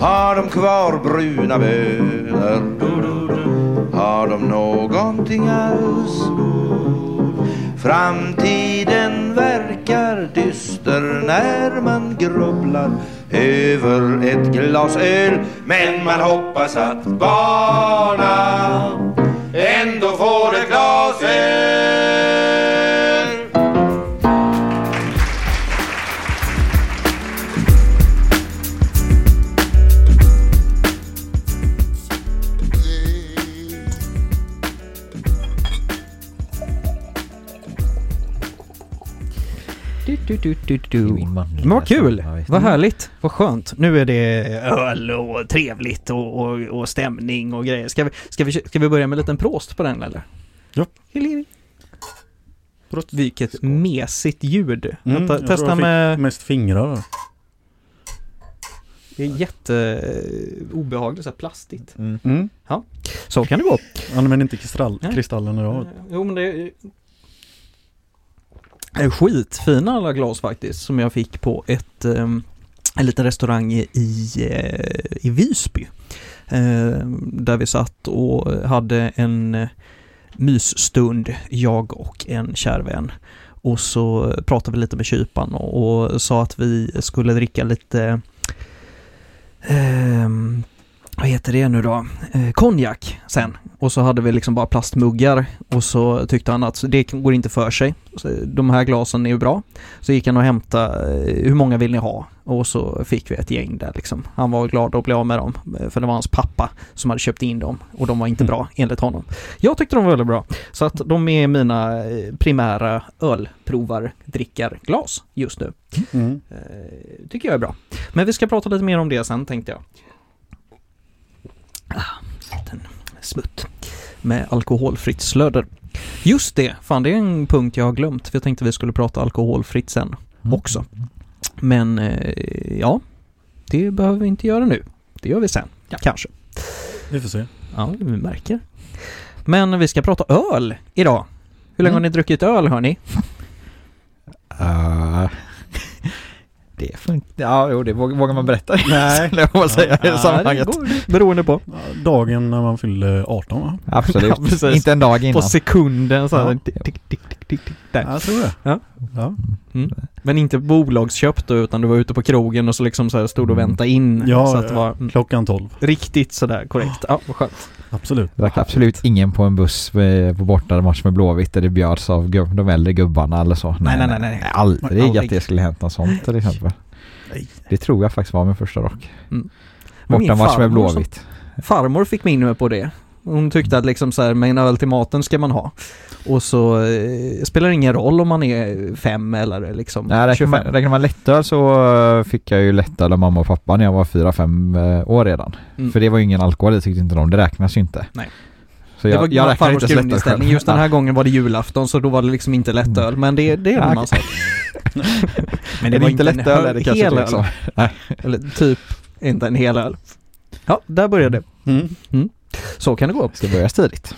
Har de kvar bruna bönor? Har de någonting alls? Framtiden verkar dyster när man grubblar över ett glas öl Men man hoppas att barna ändå får ett glas öl Du, du, du, du. Men vad kul! Ja. Vad härligt! Vad skönt! Nu är det öl och trevligt och, och, och stämning och grejer. Ska vi, ska, vi, ska vi börja med en liten prost på den eller? Ja. Prost. Vilket mesigt ljud. Mm, Vänta, jag tror testa jag fick med... Mest fingrar. Det är jätte eh, obehagligt, så här plastigt. Mm. Mm. Så kan det gå. Använd inte kristall, kristallen idag. Jo men det är... Det är skitfina alla glas faktiskt som jag fick på ett, ehm, en liten restaurang i, i eh, Visby. Ehm, där vi satt och hade en eh, mysstund, jag och en kär vän. Och så pratade vi lite med kypan och, och sa att vi skulle dricka lite eh, vad heter det nu då? Eh, konjak sen. Och så hade vi liksom bara plastmuggar och så tyckte han att det går inte för sig. Så de här glasen är ju bra. Så gick han och hämtade, eh, hur många vill ni ha? Och så fick vi ett gäng där liksom. Han var glad att bli av med dem, eh, för det var hans pappa som hade köpt in dem och de var inte bra enligt honom. Jag tyckte de var väldigt bra. Så att de är mina primära ölprovardrickarglas just nu. Mm. Eh, tycker jag är bra. Men vi ska prata lite mer om det sen tänkte jag. Ah, liten smutt med alkoholfritt slöder. Just det, fan det är en punkt jag har glömt. För jag tänkte vi skulle prata alkoholfritt sen Mm. också. Men eh, ja, det behöver vi inte göra nu. Det gör vi sen, kanske. Vi får se. Ja, vi märker. Men vi ska prata öl idag. Hur länge Mm. har ni druckit öl hörni? Uh, det inte... Ja, jo, det vågar, man berätta. Nej. Skulle jag säga i Ja, det sammanhanget. går beroende på. Dagen när man fyllde 18 va? Absolut. Ja, precis. inte en dag På innan. sekunden så här. Ja. Tick, tick, tick, tick, tick, där. Ja, jag tror det. Ja. ja. Men inte bolagsköpt då, utan du var ute på krogen och så liksom så här stod och Mm. väntade in. Ja, så att det var mm, Klockan 12. riktigt sådär korrekt. Ja, vad skönt. Absolut. Det var absolut ingen på en buss på bortamatch med Blåvitt där det bjöds av de äldre gubbarna eller så. Nej, nej, nej, nej. Aldrig, Aldrig. att det skulle hänt något sånt till exempel. Nej. Det tror jag faktiskt var min första rock. Min Bortamatch med som- Blåvitt. Farmor fick min med på det. Hon tyckte att liksom så här, med en öl till maten ska man ha. Och så eh, spelar det ingen roll om man är fem eller liksom Nej, räknar 25. man, räknar man lättöl så eh, fick jag ju lättöl av mamma och pappa när jag var fyra fem eh, år redan. Mm. För det var ju ingen alkohol, det tyckte inte de. Det räknas ju inte. Nej. Så det jag, var jag räknar farmors grundinställning. Just den här gången var det julafton så då var det liksom inte lättöl. Men det, det är Ja, annan sak. men Är det inte lättöl är det kanske hel inte öl. Eller typ inte en hel öl. Ja, där började det. Mm. Så kan det gå. Ska börja tidigt.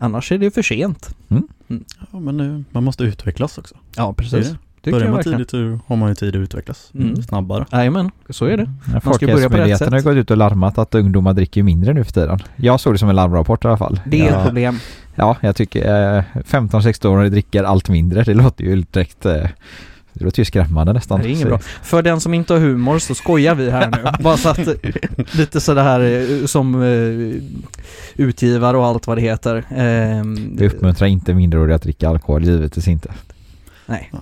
Annars är det för sent. Ja, men nu, man måste utvecklas också. Ja, precis. det. Börjar man tidigt så har man ju tid att utvecklas. Mm. Snabbare. Jajamän, så är det. Ja, Man ska börja på rätt Folkhälsomyndigheten har gått ut och larmat att ungdomar dricker mindre nu för tiden. Jag såg det som en larmrapport i alla fall. Det är ja, ett problem. Ja, jag tycker eh, 15-16-åringar dricker allt mindre. Det låter ju direkt... Eh, det låter ju skrämmande nästan. Det är inget bra. För den som inte har humor så skojar vi här nu. Bara så att lite sådär eh, som eh, utgivare och allt vad det heter. Ehm, Vi uppmuntrar inte minderåriga att dricka alkohol, givetvis inte. Nej.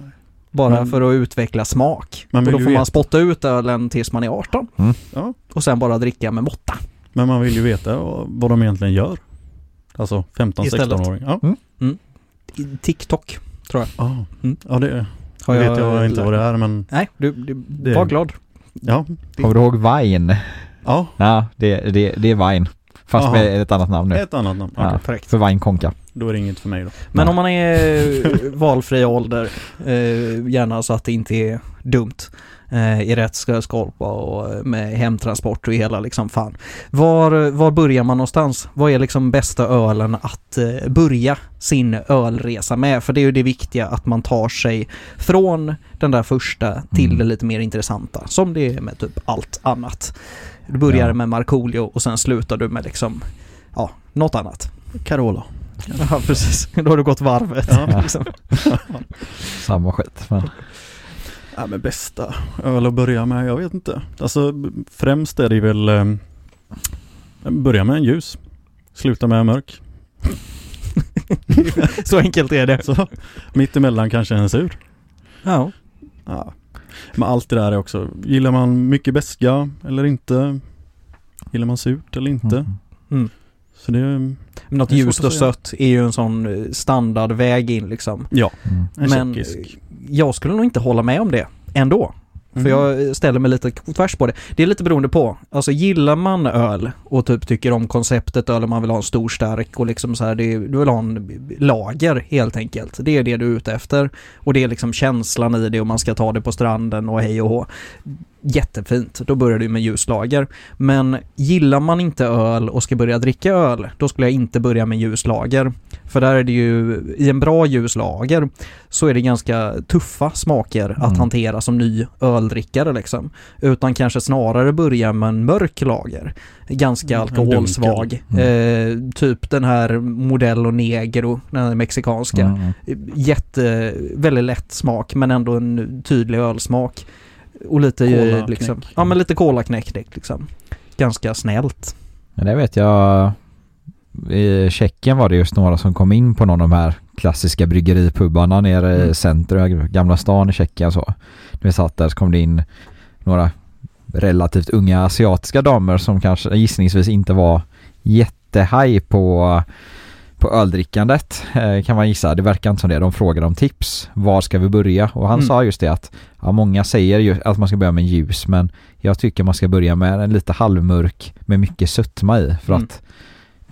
Bara Men- för att utveckla smak. Och vill då får man veta. spotta ut ölen tills man är 18. Ja. Och sen bara dricka med måtta. Men man vill ju veta vad de egentligen gör. Alltså 15-16-åring. Ja. I TikTok, tror jag. Ah. Mm. ja, det Har vet jag inte vad det är men Nej, du, du Det- var glad. ja. Kommer du ihåg Vine? Ja, Ja, det, det, det är Vine. Fast Aha. med ett annat namn nu. ett annat namn. Ja. Okej. Korrekt. För Vine Konka. Då är det inget för mig då. Men Nej. om man är valfri ålder, eh, gärna så att det inte är dumt eh, i rätt skorpa och med hemtransport och hela liksom fan. Var, var börjar man någonstans? Vad är liksom bästa ölen att eh, börja sin ölresa med? För det är ju det viktiga att man tar sig från den där första till Mm. det lite mer intressanta som det är med typ allt annat. Du börjar Ja. med Markoolio och sen slutar du med liksom, ja, något annat. Carola. Ja, precis. Då har du gått varvet. Ja. liksom. Samma skit. Men, Ja men bästa öl att börja med, jag vet inte. Alltså främst är det väl eh, Börja med en ljus. Sluta med en mörk. Så enkelt är det. Så mittemellan kanske en sur. Ja. Ja. Men allt det där är också, gillar man mycket beska eller inte? Gillar man surt eller inte? mm. Så det något ljust och sött är ju en sån eh, standardväg in liksom. ja, Mm. en Men tjeckisk. jag skulle nog inte hålla med om det ändå. För Mhm. jag ställer mig lite tvärs på det. Det är lite beroende på. Alltså gillar man öl och typ tycker om konceptet öl och man vill ha en stor stark och liksom så här, det är, du vill ha en lager helt enkelt. Det är det du är ute efter. Och det är liksom känslan i det och man ska ta det på stranden och hej och hå. Jättefint, då börjar du med ljuslager. Men gillar man inte öl och ska börja dricka öl, då skulle jag inte börja med ljuslager. För där är det ju, i en bra ljuslager så är det ganska tuffa smaker att Mm. hantera som ny öldrickare liksom. Utan kanske snarare börja med en mörk lager. Ganska Mm, alkoholsvag. Eh, typ den här Modelo Negro, den här mexikanska. Mm. Jätte, väldigt lätt smak men ändå en tydlig ölsmak. Och lite Cola-knäck. liksom, ja men lite kolaknäck liksom. Ganska snällt. Men det vet jag. I Tjeckien var det just några som kom in på någon av de här klassiska bryggeripubarna nere i Mm. centrum, Gamla stan i Tjeckien så. När vi satt där så kom det in några relativt unga asiatiska damer som kanske gissningsvis inte var jättehaj på på öldrickandet eh, kan man gissa. Det verkar inte som det. De frågade om tips. Var ska vi börja? Och han Mm. sa just det att ja, många säger att man ska börja med ljus men jag tycker man ska börja med en lite halvmörk med mycket sötma i för Mm. att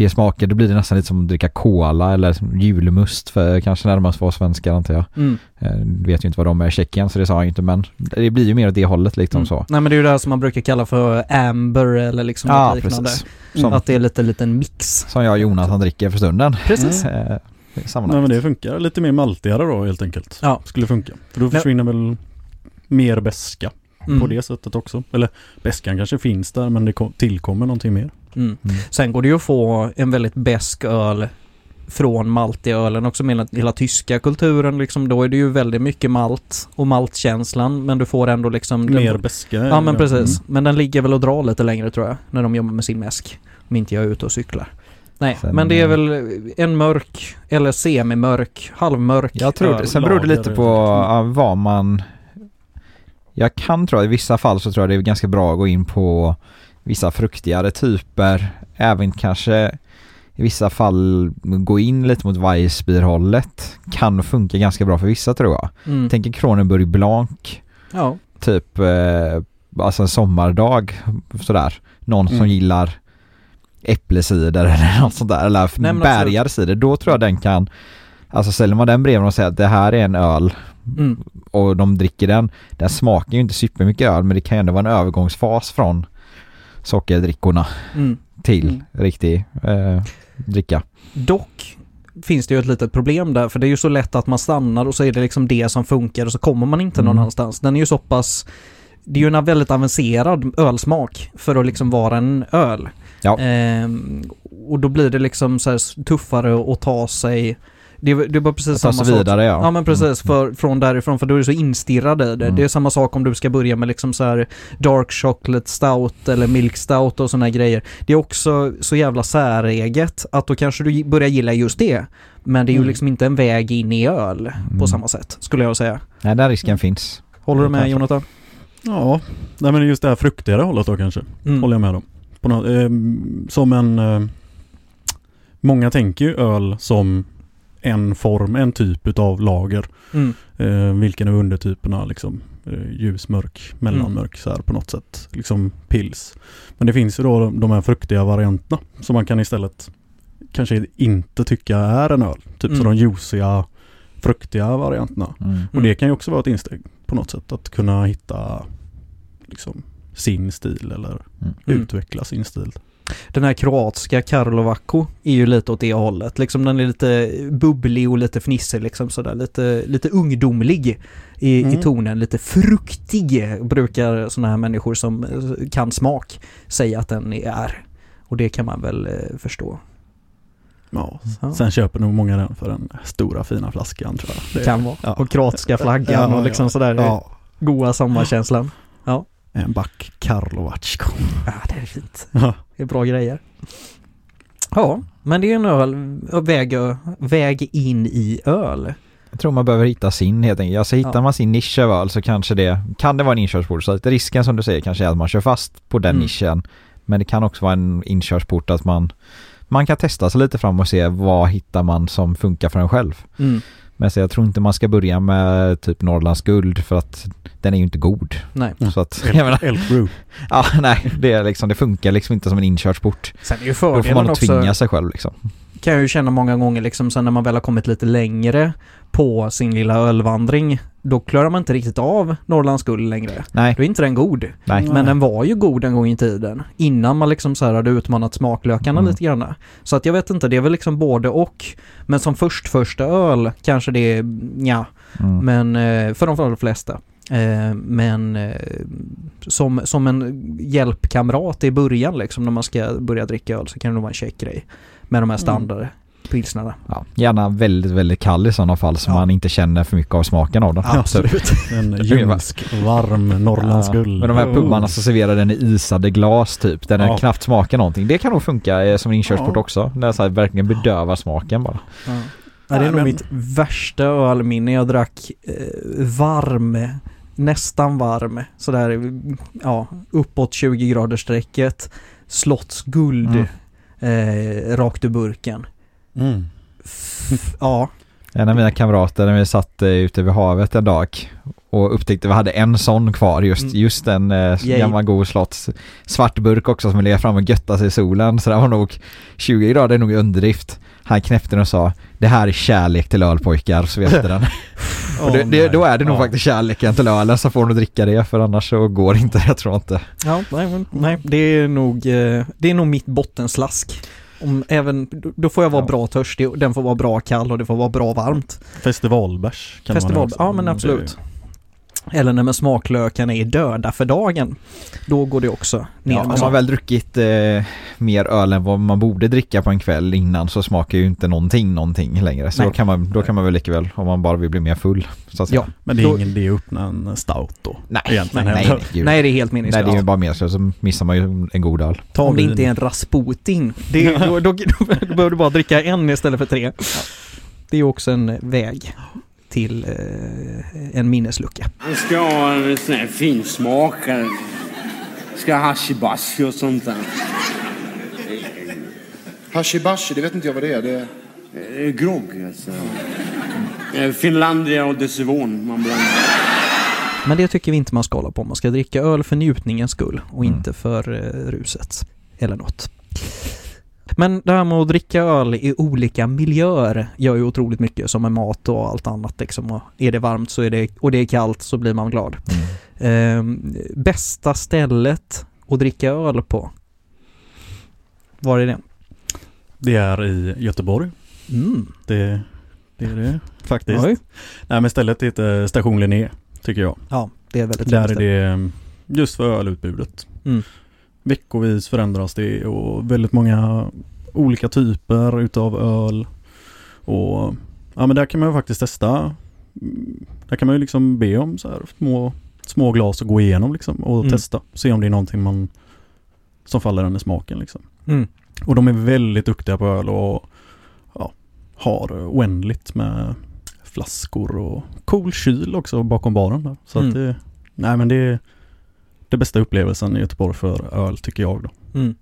det smakar, då blir det nästan lite som att dricka cola eller julmust för kanske närmast för oss svenskar antar jag. Mm. Eh, vet ju inte vad de är i Tjeckien så det sa han ju inte men det blir ju mer åt det hållet liksom Mm. så. Nej men det är ju det här som man brukar kalla för amber eller liksom Ja något liknande. precis. Som, Att det är lite liten mix. som jag och Jonathan dricker för stunden. Precis. Mm. Eh, Nej men det funkar lite mer maltigare då helt enkelt. Ja. Skulle funka. För då försvinner väl mer beska Mm. på det sättet också. Eller beskan kanske finns där men det kom- tillkommer någonting mer. Mm. Mm. Sen går det ju att få en väldigt besk öl från maltölen också med hela, hela tyska kulturen liksom. Då är det ju väldigt mycket malt och maltkänslan men du får ändå liksom den- Mer beska. Ja men precis. Mm. Men den ligger väl och drar lite längre tror jag när de jobbar med sin mäsk. Om inte jag är ute och cyklar. Nej, Sen, men det är väl en mörk eller semimörk, halvmörk Jag tror, öl. sen beror det lite på ja, vad man Jag kan tro att i vissa fall så tror jag det är ganska bra att gå in på vissa fruktigare typer Även kanske i vissa fall gå in lite mot Weissbier-hållet Kan funka ganska bra för vissa tror jag Mm. Tänker Kronenburg Blanc Ja. Typ eh, Alltså en sommardag sådär Någon som Mm. gillar Äpplecider eller något sånt där Eller Nej, men bärgarcider Då tror jag den kan Alltså ställer man den bredvid och säger att det här är en öl Mm. och de dricker den. Den smakar ju inte supermycket öl men det kan ju ändå vara en övergångsfas från sockerdrickorna Mm. till Mm. riktig eh, dricka. Dock finns det ju ett litet problem där för det är ju så lätt att man stannar och så är det liksom det som funkar och så kommer man inte någon Mm. annanstans. Den är ju så pass det är ju en väldigt avancerad ölsmak för att liksom vara en öl. Ja. Ehm, och då blir det liksom så här tuffare att ta sig det, är- det var precis samma sak. vidare ja. Ja men precis, för, från därifrån för då är du så instirrad i det. Mm. Det är samma sak om du ska börja med liksom så här dark chocolate stout eller milk stout och sådana grejer. Det är också så jävla säreget att då kanske du börjar gilla just det. Men det är ju Mm. liksom inte en väg in i öl på Mm. samma sätt, skulle jag säga. Nej den risken finns. Håller du med. Jonathan? Ja, nej men just det här fruktigare hållet då kanske. Mm. Håller jag med om. På nå- ehm, som en... Eh, många tänker ju öl som en form, en typ utav lager. Mm. Eh, vilken är undertyperna liksom? Eh, ljus, mörk, mellanmörk så här på något sätt. Liksom pils. Men det finns ju då de, här fruktiga varianterna som man kan istället kanske inte tycka är en öl. Typ Mm. så de juiciga, fruktiga varianterna. Mm. Och det kan ju också vara ett insteg på något sätt att kunna hitta liksom sin stil eller Mm. utveckla sin stil. Den här kroatiska Karlovako är ju lite åt det hållet. Liksom den är lite bubblig och lite fnissig liksom sådär. Lite, lite ungdomlig i, Mm. i tonen. Lite fruktig brukar sådana här människor som eh, kan smak säga att den är. Och det kan man väl eh, förstå. Ja. Ja. Sen köper nog många den för den stora fina flaskan tror jag. Det- kan vara. ja. Och kroatiska flaggan Ja, och liksom ja. sådär. Ja. Goa sommarkänslan. En back Karlovatsko. Ja, det är fint. Ja. Det är bra grejer. Ja, men det är en öl, väg, väg in i öl. Jag tror man behöver hitta sin helt enkelt. Alltså hittar Ja. man sin nisch av öl så kanske det kan det vara en inkörsport. Så att risken som du säger kanske är att man kör fast på den Mm. nischen. Men det kan också vara en inkörsport att man man kan testa sig lite fram och se vad hittar man som funkar för en själv. Mm. Men så jag tror inte man ska börja med typ Norrlands guld för att den är ju inte god. Nej. Så att, jag menar, Elk Brew. ja nej, det, är liksom, det funkar liksom inte som en inkörsport. Sen är ju Då får man också, tvinga sig själv liksom. kan jag ju känna många gånger liksom sen när man väl har kommit lite längre på sin lilla ölvandring, då klarar man inte riktigt av Norrlands guld längre. Nej, Då är inte den god. nej. Men den var ju god en gång i tiden. Innan man liksom så här hade utmanat smaklökarna Mm. lite grann. Så att jag vet inte, det är väl liksom både och. Men som först första öl kanske det är, ja, Mm. men eh, för de flesta. Eh, Men eh, som, som en hjälpkamrat i början liksom när man ska börja dricka öl så kan det nog vara en check grej. Med de här standard pilsnerna. Ja, gärna väldigt, väldigt kall i sådana fall så Ja. man inte känner för mycket av smaken av den. Absolut. En ljumsk, varm Norrlands Ja. Men de här pubbarna som serverar den i isade glas typ, där den Ja. knappt smakar någonting. Det kan nog funka eh, som en inkörsport Ja. också. När det så här verkligen bedövar smaken bara. Ja. Det är nog men- mitt värsta ölminne. Jag drack eh, varm, nästan varm, sådär ja, uppåt 20 grader strecket. Slottsguld eh, rakt ur burken. Mm. F- ja, En av mina kamrater när vi satt eh, ute vid havet en dag och upptäckte att vi hade en sån kvar, just, Mm. just en eh, gammal god slotts svart burk också som legat fram och götta sig i solen. Så det var nog 20 grader nog underdrift. Han knäppte den och sa det här är kärlek till ölpojkar, så vet den. och det, det, då är det nog Ja. faktiskt kärleken till ölen så får du dricka det för annars så går det inte, jag tror inte. ja nej, nej, det är nog, eh, det är nog mitt bottenslask. Om även, då- får jag vara Ja. bra törstig, och den får vara bra kall och det får vara bra varmt. Festivalbärs kan Festival, man också. ja men absolut. Eller när smaklökarna är döda för dagen. Då går det också ner Ja, om man väl druckit eh, mer öl än vad man borde dricka på en kväll innan så smakar ju inte någonting någonting längre. Så Nej. då kan, man, då kan man väl lika väl, om man bara vill bli mer full. Så att säga. Ja. Men det är Då- ingen idé att öppna en stout då. Nej, Egentligen nej, nej, nej. Nej, det är helt nej, meningslöst. det är ju bara meningslöst så missar man ju en god öl. Ta Om det inte är en Rasputin. Det, då, då, då, behöver du bara dricka en istället för tre. Det är också en väg till eh, en minneslucka. Han ska ha en sån här fin smakare. Ska ha hashibashi och sånt där. Hashibashi, det vet inte jag vad det är. Det är... Eh, Grogg alltså. Eh, Finlandia och Decivon man blandar. Men det tycker vi inte man ska hålla på. Man ska dricka öl för njutningens skull och Mm. inte för eh, ruset. Eller något. Men det här med att dricka öl i olika miljöer gör ju otroligt mycket som med mat och allt annat liksom. Och är det varmt så är det, och det är kallt så blir man glad. Eh, bästa stället att dricka öl på? Var är det? Det är i Göteborg. Mm. Det, det är det faktiskt. Oj. Nej men stället heter Station Linné, tycker jag. Ja, det är väldigt Där är det mm, just för ölutbudet. Mm. Veckovis förändras det och väldigt många olika typer utav öl. Och ja men där kan man ju faktiskt testa. Mm, Där kan man ju liksom be om så här små, små glas och gå igenom liksom och Mm. testa. Se om det är någonting man som faller en i smaken liksom. Mm. Och de är väldigt duktiga på öl och ja, har oändligt med flaskor och cool kyl också bakom baren. Där. Så Mm. att det, nej men det är det bästa upplevelsen i Göteborg för öl tycker jag då. Mm.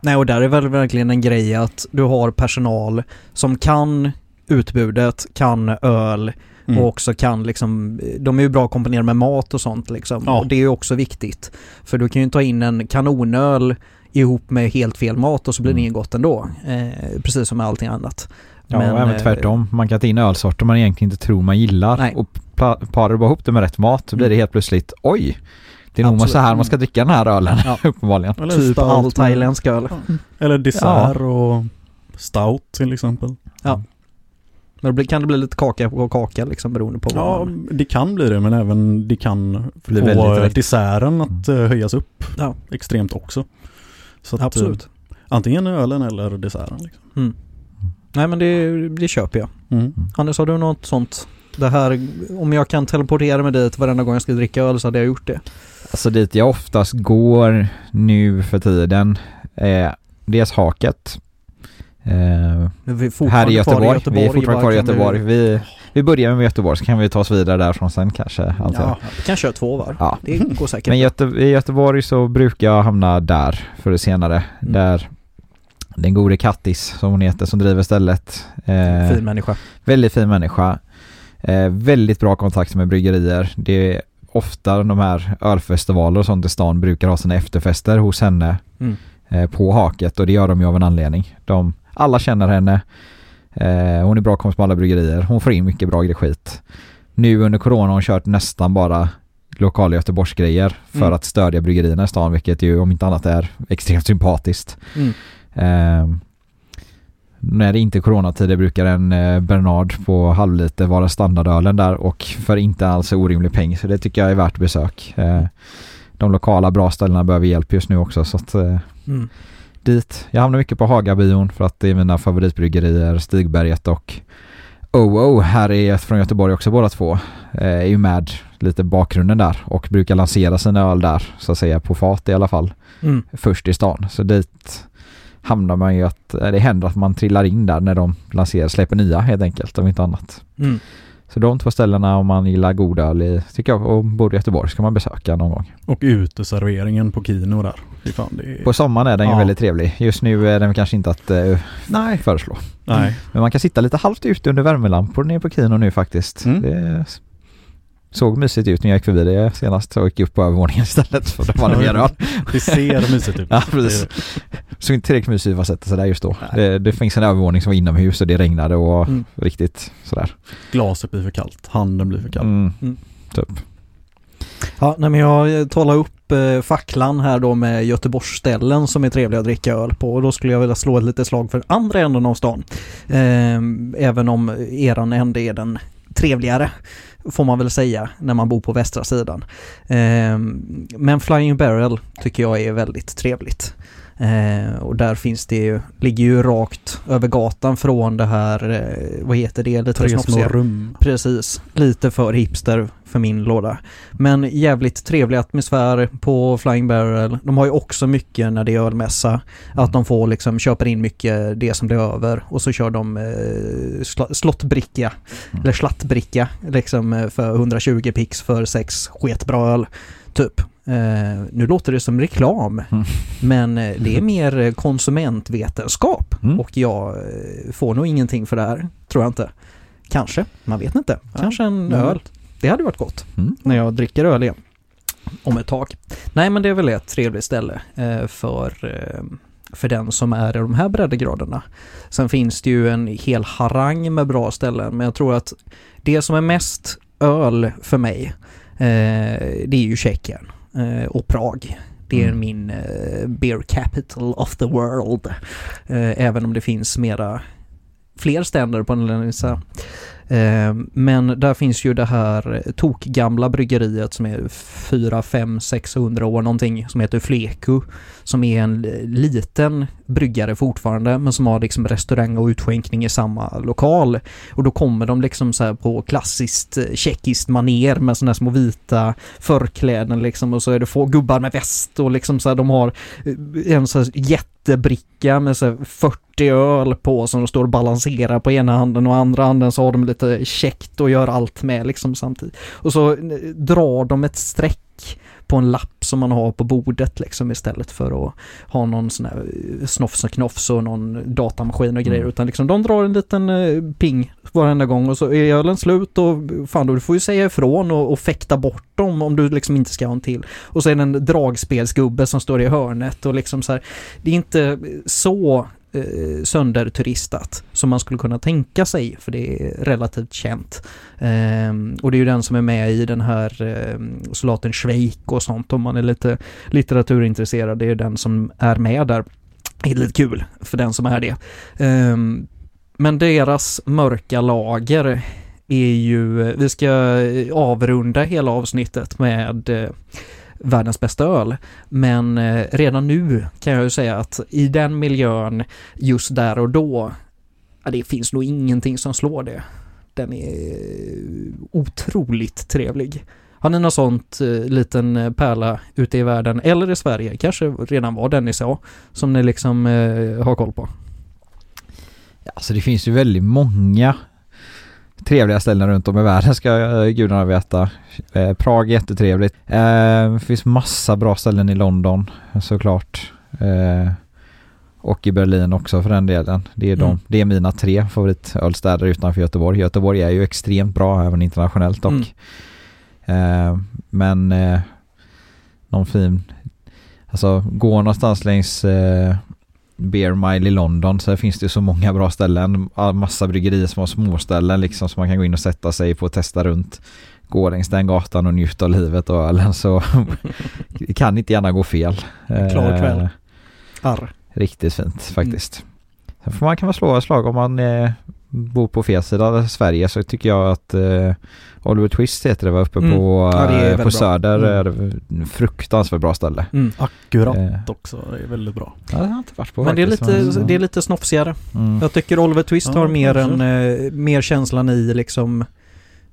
Nej, och där är väl verkligen en grej att du har personal som kan utbudet, kan öl Mm. och också kan liksom, de är ju bra att kombinera med mat och sånt liksom. Ja. Och det är ju också viktigt. För du kan ju ta in en kanonöl ihop med helt fel mat och så blir det Mm. inget gott ändå. Eh, precis som med allting annat. Ja, Men, och även eh, tvärtom. Man kan ta in ölsorter man egentligen inte tror man gillar. Nej. Och pa- parar du bara ihop det med rätt mat så blir det Mm. helt plötsligt oj, Det är nog Absolut. så här man ska dricka den här ölen, Ja. uppenbarligen. Eller Typ stout all thailändsk öl. Eller dessert och stout till exempel. Men det blir- kan det bli lite kaka på kaka liksom beroende på vad Ja, man... det kan bli det men även det kan Blir få väldigt rätt. desserten att eh, höjas upp Ja. extremt också. Så att, Absolut. eh, antingen ölen eller desserten. Liksom. Mm. Nej men det, det köper jag. Mm. Anders har du något sånt? Det här, om jag kan teleportera mig dit varenda gång jag ska dricka öl så hade jag gjort det. Alltså dit jag oftast går nu för tiden är dels Haket. Eh, vi här i Göteborg. kvar Vi är fortfarande kvar i Göteborg. Du, Vi, vi börjar med Göteborg så kan vi ta oss vidare därifrån sen kanske. Jag. ja, vi kan köra två var. Ja. Det går säkert. Men Göte i Göteborg så brukar jag hamna där för det senare. Mm. Där den gode Kattis som hon heter som driver stället. Eh, fin människa. Väldigt fin människa. Eh, väldigt bra kontakt med bryggerier. Det ofta de här ölfestivaler och sånt i stan brukar ha sina efterfester hos henne Mm. eh, på haket och det gör de ju av en anledning. De, alla känner henne. Eh, hon är bra kompis med alla bryggerier. Hon får in mycket bra skit. Nu under corona har hon kört nästan bara lokala Göteborgsgrejer för Mm. att stödja bryggerierna i stan vilket ju om inte annat är extremt sympatiskt. Mm. Eh, när det inte är coronatider brukar en eh, Bernard på halvliter vara standardölen där och för inte alls orimlig peng så det tycker jag är värt besök. Eh, de lokala bra ställena behöver hjälp just nu också så att eh, Mm. dit. Jag hamnar mycket på Hagabion för att det är mina favoritbryggerier Stigberget och OO här är från Göteborg också båda två. Är ju med lite bakgrunden där och brukar lansera sina öl där så att säga på fat i alla fall Mm. först i stan. Så dit hamnar man ju att eh, det händer att man trillar in där när de lanserar, släpper nya helt enkelt om inte annat. Mm. Så de två ställena om man gillar god öl tycker jag, och bor i Göteborg ska man besöka någon gång. Och uteserveringen på Kino där. Är... På sommaren är den ju Ja. väldigt trevlig. Just nu är den kanske inte att eh, Nej. föreslå. Nej. Men man kan sitta lite halvt ute under värmelampor nere på Kino nu faktiskt. Mm. Det såg mysigt ut när jag gick förbi det senast och gick upp på övervåningen istället för det var det mer öl. Det ser mysigt ut. Ja, precis. såg inte tillräckligt mysigt ut att sätta sig där just då. Det, det finns en övervåning som var inomhus och det regnade och Mm. riktigt sådär. Glaset blir för kallt. Handen blir för kall. Mm. Mm. Typ. Ja, nej, men jag talar upp eh, facklan här då med Göteborgsställen som är trevliga att dricka öl på och då skulle jag vilja slå ett litet slag för andra änden av stan. Eh, även om eran ände är den trevligare får man väl säga när man bor på västra sidan. Ehm, men Flying Barrel tycker jag är väldigt trevligt. Eh, och där finns det ju, ligger ju rakt över gatan från det här, eh, vad heter det, lite Tre små rum. Precis, lite för hipster för min låda. Men jävligt trevlig atmosfär på Flying Barrel. De har ju också mycket när det är ölmässa. Att de får liksom, köper in mycket det som blir över och så kör de eh, sl- slottbricka, Mm. eller slattbricka, liksom eh, för 120 pix för sex sketbra öl, typ. Eh, nu låter det som reklam, Mm. men eh, det är mer eh, konsumentvetenskap Mm. och jag får nog ingenting för det här, tror jag inte. Kanske, man vet inte. Kanske en Mm. öl. Det hade varit gott Mm. när jag dricker öl igen. Om ett tag. Nej men det är väl ett trevligt ställe eh, för, eh, för den som är i de här breddgraderna. Sen finns det ju en hel harang med bra ställen men jag tror att det som är mest öl för mig det är ju Tjeckien eh, och Prag. Det är Mm. min eh, beer capital of the world. Eh, även om det finns mera fler ständer på den lista. Eh, men där finns ju det här tokgamla bryggeriet som är 4, 5, 600 år någonting som heter Fleku. Som är en liten bryggare fortfarande men som har liksom restaurang och utskänkning i samma lokal. Och då kommer de liksom så här på klassiskt eh, tjeckiskt maner med sådana små vita förkläden liksom och så är det få gubbar med väst och liksom så här de har eh, en så här jättebricka med så här 40 öl på som de står och balanserar på ena handen och andra handen så har de lite käckt och gör allt med liksom samtidigt. Och så eh, drar de ett streck på en lapp som man har på bordet liksom istället för att ha någon sån här eh, snofs och knofs och någon datamaskin och grejer Mm. utan liksom de drar en liten eh, ping varenda gång och så är ölen slut och fan då du får ju säga ifrån och, och fäkta bort dem om du liksom inte ska ha en till. Och så är det en dragspelsgubbe som står i hörnet och liksom så här, det är inte så eh, sönderturistat som man skulle kunna tänka sig för det är relativt känt. Eh, och det är ju den som är med i den här eh, soldaten Schweik och sånt om man är lite litteraturintresserad. Det är den som är med där. Det är lite kul för den som är det. Eh, men deras mörka lager är ju, vi ska avrunda hela avsnittet med eh, världens bästa öl. Men eh, redan nu kan jag ju säga att i den miljön just där och då, ja, det finns nog ingenting som slår det. Den är eh, otroligt trevlig. Har ni något sånt eh, liten eh, pärla ute i världen eller i Sverige, kanske redan var den ni sa, som ni liksom eh, har koll på? Alltså det finns ju väldigt många trevliga ställen runt om i världen ska eh, gudarna veta. Eh, Prag är jättetrevligt. Eh, finns massa bra ställen i London såklart. Eh, och i Berlin också för den delen. Det är, de, Mm. det är mina tre favoritölstäder utanför Göteborg. Göteborg är ju extremt bra även internationellt dock. Mm. Eh, men eh, någon fin, alltså gå någonstans längs eh, Beer Mile i London så finns det så många bra ställen. Massa bryggerier som har småställen liksom som man kan gå in och sätta sig på och testa runt. Gå längs den gatan och njuta av livet och ölen så det kan inte gärna gå fel. Klar Eh, kväll. Arr. Riktigt fint faktiskt. Sen får man kan väl slå ett slag om man eh, bor på fel sida av Sverige så tycker jag att eh, Oliver Twist heter det var uppe Mm. på, Ja, det är eh, på. Söder. Mm. är det fruktansvärt bra ställe. Mm. Akkurat Eh, också, det är väldigt bra. ja, det har inte varit på Men det är, lite, det är lite snofsigare. Mm. Jag tycker Oliver Twist Ja, har mer, en, eh, mer känslan i liksom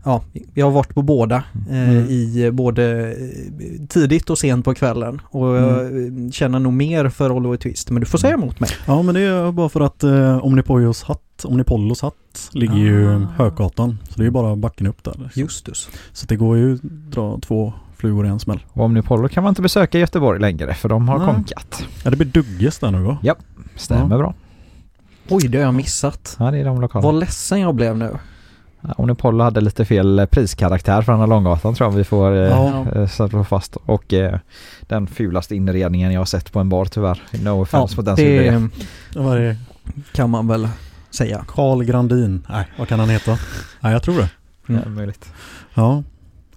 Ja, jag har varit på båda eh, Mm. i både eh, tidigt och sent på kvällen och jag Mm. känner nog mer för Oliver Twist men du får säga emot mig. Ja men det är bara för att eh, Omnipollos hatt, Omnipollos hatt ligger ju Ah. Högatan. Så det är ju bara backen upp där. liksom. Justus. Så det går ju att dra två flugor i en smäll. Och Omnipollo kan man inte besöka i Göteborg längre för de har Nej. konkat. Ja det blir Dugges där nu va? Stämmer Ja. bra. Oj, det har jag missat. Ja det är de lokalerna. Vad ledsen jag blev nu. Ja, Omnipollo hade lite fel eh, priskaraktär för den här Långgatan tror jag vi får eh, Ja. eh, slå fast. Och eh, den fulaste inredningen jag har sett på en bar tyvärr. No offense mot den som det. det Det kan man väl säga. Carl Grandin. Nej, vad kan han heta? Nej jag tror det. Mm. Ja, möjligt. Ja.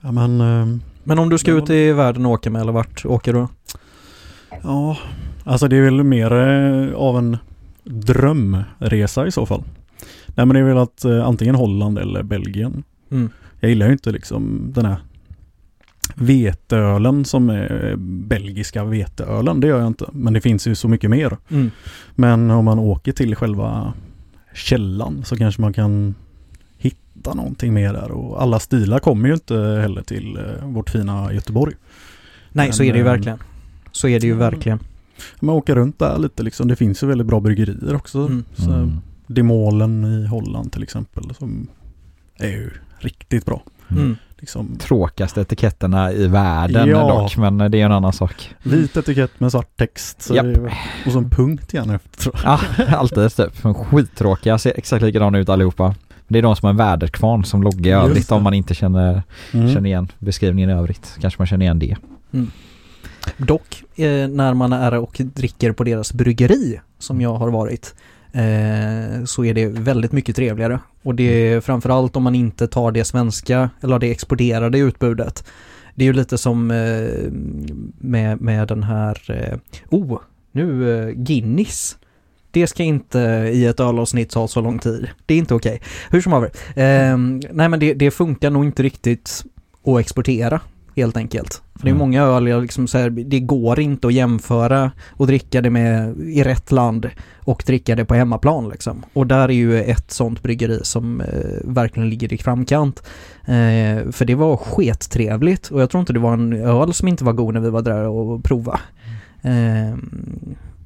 Ja men ehm, Men om du ska ut i världen och åka med eller vart åker du? Ja, alltså det är väl mer eh, av en drömresa i så fall. Nej men det är väl att eh, antingen Holland eller Belgien. Mm. Jag gillar ju inte liksom den här veteölen som är belgiska veteölen. Det gör jag inte. Men det finns ju så mycket mer. Mm. Men om man åker till själva källan så kanske man kan hitta någonting mer där. Och alla stilar kommer ju inte heller till eh, vårt fina Göteborg. Nej, så Men, är det ju eh, verkligen. Så är det ju verkligen. Man åker runt där lite liksom. Det finns ju väldigt bra bryggerier också. Mm. Så Mm. Demolen i Holland till exempel som är ju riktigt bra. Mm. Liksom Tråkigaste etiketterna i världen Ja. dock men det är en annan sak. vit etikett med svart text. Så är, och så en punkt gärna efter tror jag. Ja, alltid typ. Skittråkiga, ser exakt likadana ut allihopa. Det är de som har en väderkvarn som logga i övrigt om man inte känner, Mm. känner igen beskrivningen i övrigt. Kanske man känner igen det. Dock, eh, när man är och dricker på deras bryggeri, som jag har varit, eh, så är det väldigt mycket trevligare. Och det är framförallt om man inte tar det svenska, eller det exporterade utbudet. Det är ju lite som eh, med, med den här, eh, oh, nu eh, Guinness. Det ska inte i ett ölavsnitt ta så lång tid. Det är inte okej. Hur som haver. Eh, nej men det, det funkar nog inte riktigt att exportera helt enkelt. För det är Mm. många öl, jag liksom så här, det går inte att jämföra och dricka det med i rätt land och dricka det på hemmaplan liksom. Och där är ju ett sånt bryggeri som eh, verkligen ligger i framkant. Eh, för det var skettrevligt och jag tror inte det var en öl som inte var god när vi var där och prova. Eh,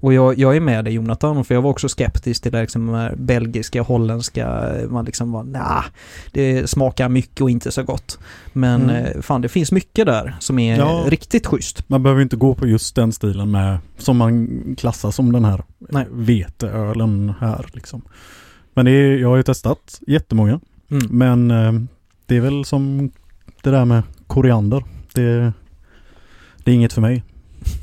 och jag, jag är med dig Jonathan, för jag var också skeptisk till det liksom belgiska, holländska, man liksom var nah, det smakar mycket och inte så gott. Men Mm. eh, fan det finns mycket där som är Ja. riktigt schysst. Man behöver inte gå på just den stilen med som man klassar som den här Nej. veteölen här liksom. Men det är, jag har ju testat jättemånga. Mm. Men eh, det är väl som det där med koriander. Det, det är inget för mig.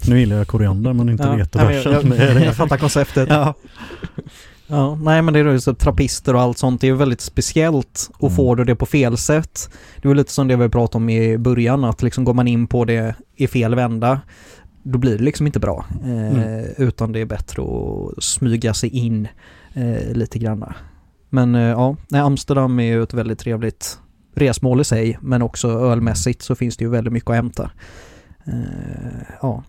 Nu gillar jag koriander men inte Ja, men jag, jag, jag fattar konceptet. Ja, Ja, nej men det är ju så trappister och allt sånt, det är ju väldigt speciellt och Mm. får du det på fel sätt. Det var lite som det vi pratade om i början, att liksom går man in på det i fel vända, då blir det liksom inte bra. Eh, Mm. Utan det är bättre att smyga sig in eh, lite granna. Men eh, ja, Amsterdam är ju ett väldigt trevligt resmål i sig, men också ölmässigt så finns det ju väldigt mycket att hämta. Eh, ja.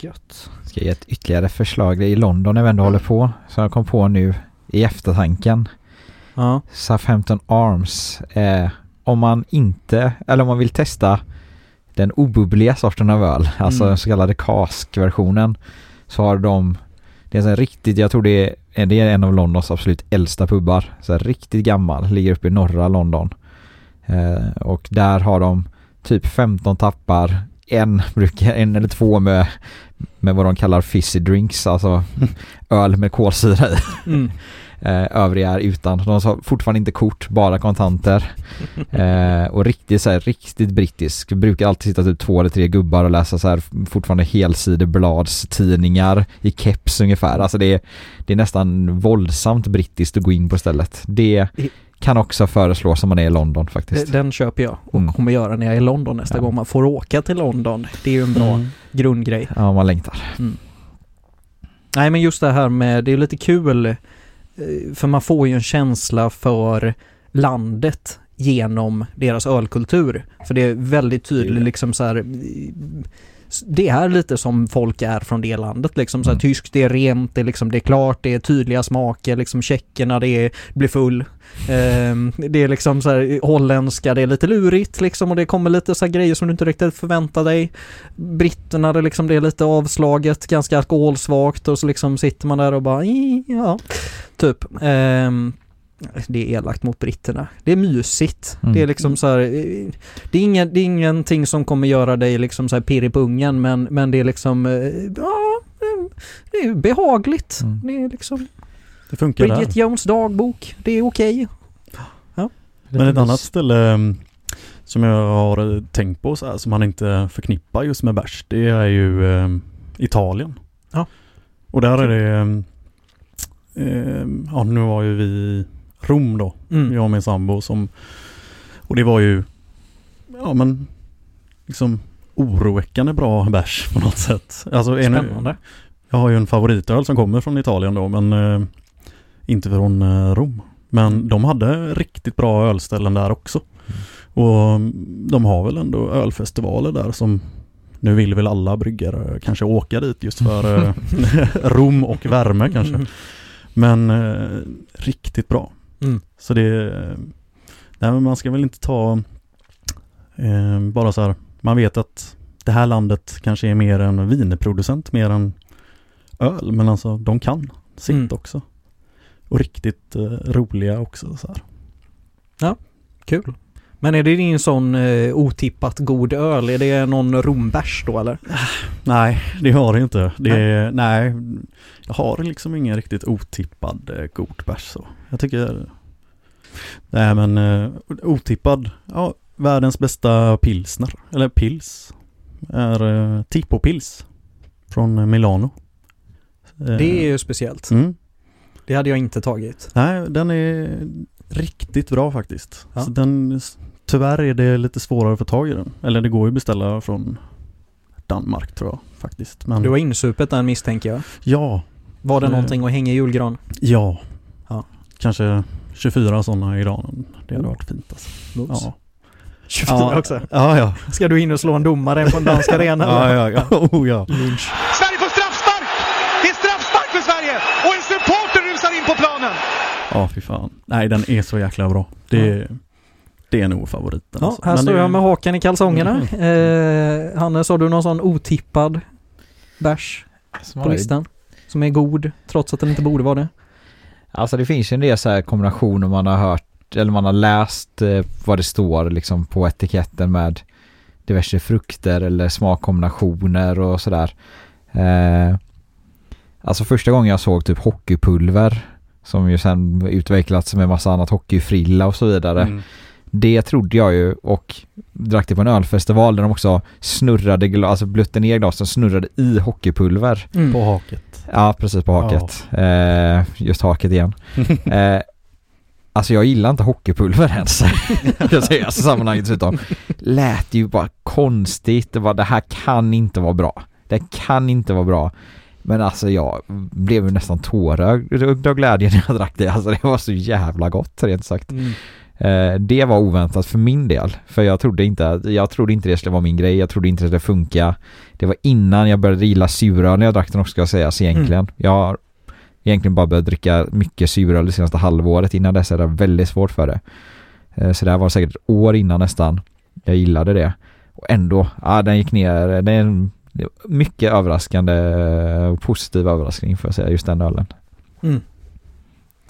Gött. Ska jag ge ett ytterligare förslag i London när vi ändå håller på. Så jag kom på nu i eftertanken. Ja. Southampton Arms. Eh, om man inte, eller om man vill testa den obubbliga sorten av öl, alltså Mm. den så kallade cask-versionen, så har de, det är här riktigt, jag tror det är, det är en av Londons absolut äldsta pubbar. Så här riktigt gammal, ligger uppe i norra London. Eh, och där har de typ 15 tappar, en, brukar, en eller två med, med vad de kallar fizzy drinks, alltså öl med kolsyra i. Mm. Eh, övriga är utan. De har fortfarande inte kort, bara kontanter. Eh, och riktigt så här, riktigt brittisk. Brukar alltid sitta typ två eller tre gubbar och läsa så här fortfarande helsidebladstidningar i keps ungefär. Alltså det är, det är nästan våldsamt brittiskt att gå in på stället. Det kan också föreslås om man är i London faktiskt. Den köper jag och Mm. kommer göra när jag är i London nästa Ja. gång man får åka till London. Det är ju en bra Mm. grundgrej. Ja, man längtar. Nej men just det här med, det är lite kul eh, för man får ju en känsla för landet genom deras ölkultur. För det är väldigt tydligt liksom så här eh, det är lite som folk är från det landet liksom. Så här, Mm. Tyskt, det är rent, det är, liksom, det är klart, det är tydliga smaker, liksom tjeckerna, det är, blir full. Ehm, det är liksom så här, holländska, det är lite lurigt liksom och det kommer lite så här grejer som du inte riktigt förväntar dig. Britterna, det, liksom, det är lite avslaget, ganska alkoholsvagt och så liksom sitter man där och bara "Ih, ja, typ. Ehm, det är elakt mot britterna. Det är mysigt. Mm. Det är liksom så här, eh, det är, ingen, det är ingenting som kommer göra dig liksom så här pirr i pungen men, men det är liksom, eh, ja, det är behagligt. Mm. Det är liksom Det funkar Bridget där. Jones dagbok, det är okej. Men ett annat ställe mm, som jag har eh, tänkt på så här, som man inte förknippar just med bärs, det är ju eh, Italien. Ja. Och där är det, eh, ja nu var ju vi Rom då, Mm. jag och min sambo som, och det var ju, ja men, liksom oroväckande bra bärs på något sätt. Alltså en, Spännande. jag har ju en favoritöl som kommer från Italien då men eh, inte från eh, Rom. Men de hade riktigt bra ölställen där också. Och mm, de har väl ändå ölfestivaler där som nu vill väl alla bryggare kanske åka dit just för eh, rom och värme kanske. Men eh, riktigt bra. Mm. Så det, nej men man ska väl inte ta eh, bara så här, man vet att det här landet kanske är mer en vinproducent mer än öl, men alltså de kan sitt Mm. också. Och riktigt eh, roliga också så här. Kul. Men är det din sån eh, otippat god öl? Är det någon rombärs då eller? Nej, det har det inte. Det är, nej, jag har liksom ingen riktigt otippad eh, god bärs så. Jag tycker, nej men eh, otippad, ja, världens bästa pilsner, eller pils, är eh, Tipo Pils från eh, Milano. Eh, Det är ju speciellt. mm, Det hade jag inte tagit. Nej, den är riktigt bra faktiskt. Ja. Så den, tyvärr är det lite svårare att få tag i den. Eller det går ju att beställa från Danmark tror jag faktiskt. Men Du har insupit den misstänker jag. ja, Var det Eh. någonting att hänga i julgran? ja, Ja. Kanske 24 sådana i raden. Det hade varit fint alltså. Mums. Ja. 24 Ja, också. Ja, ja. Ska du in och slå en domare på en dansk arena? Ja, ja, ja. Oh, ja. Sverige får straffspark! Det är straffspark för Sverige! Och en supporter rusar in på planen! Ja, fy fan. Nej, den är så jäkla bra. Det, det är nog favoriten. Ja, alltså. här Men står det- jag med hakan i kalsongerna. Eh, Hannes, har du någon sån otippad bärs på listan? Som är god, trots att den inte borde vara det? Alltså det finns ju en del så här kombinationer man har hört eller man har läst eh, vad det står liksom på etiketten med diverse frukter eller smakkombinationer och sådär. Eh, alltså första gången jag såg typ hockeypulver som ju sen utvecklats med massa annat hockeyfrilla och så vidare. Mm. Det trodde jag ju och drack det på en ölfestival där de också snurrade, glas, alltså blötte ner glasen, snurrade i hockeypulver. Mm. På haket. Ja, precis på haket. Eh, just haket igen. Eh, alltså jag gillar inte hockeypulver ens. jag säga i sammanhanget dessutom. Lät ju bara konstigt. Det, var, det här kan inte vara bra. Det kan inte vara bra. Men alltså jag blev ju nästan tårögd av glädje när jag drack det. Alltså det var så jävla gott rent sagt. Mm. Eh, det var oväntat för min del. För jag trodde inte, jag trodde inte det skulle vara min grej. Jag trodde inte det skulle funka. Det var innan jag började gilla suröl när jag drack den också ska sägas egentligen. Jag har egentligen bara börjat dricka mycket suröl det senaste halvåret. Innan dess är det väldigt svårt för det. Eh, så det här var säkert ett år innan nästan. Jag gillade det. Och ändå, ja den gick ner. Det är en mycket överraskande och positiv överraskning får jag säga, just den ölen. Mm.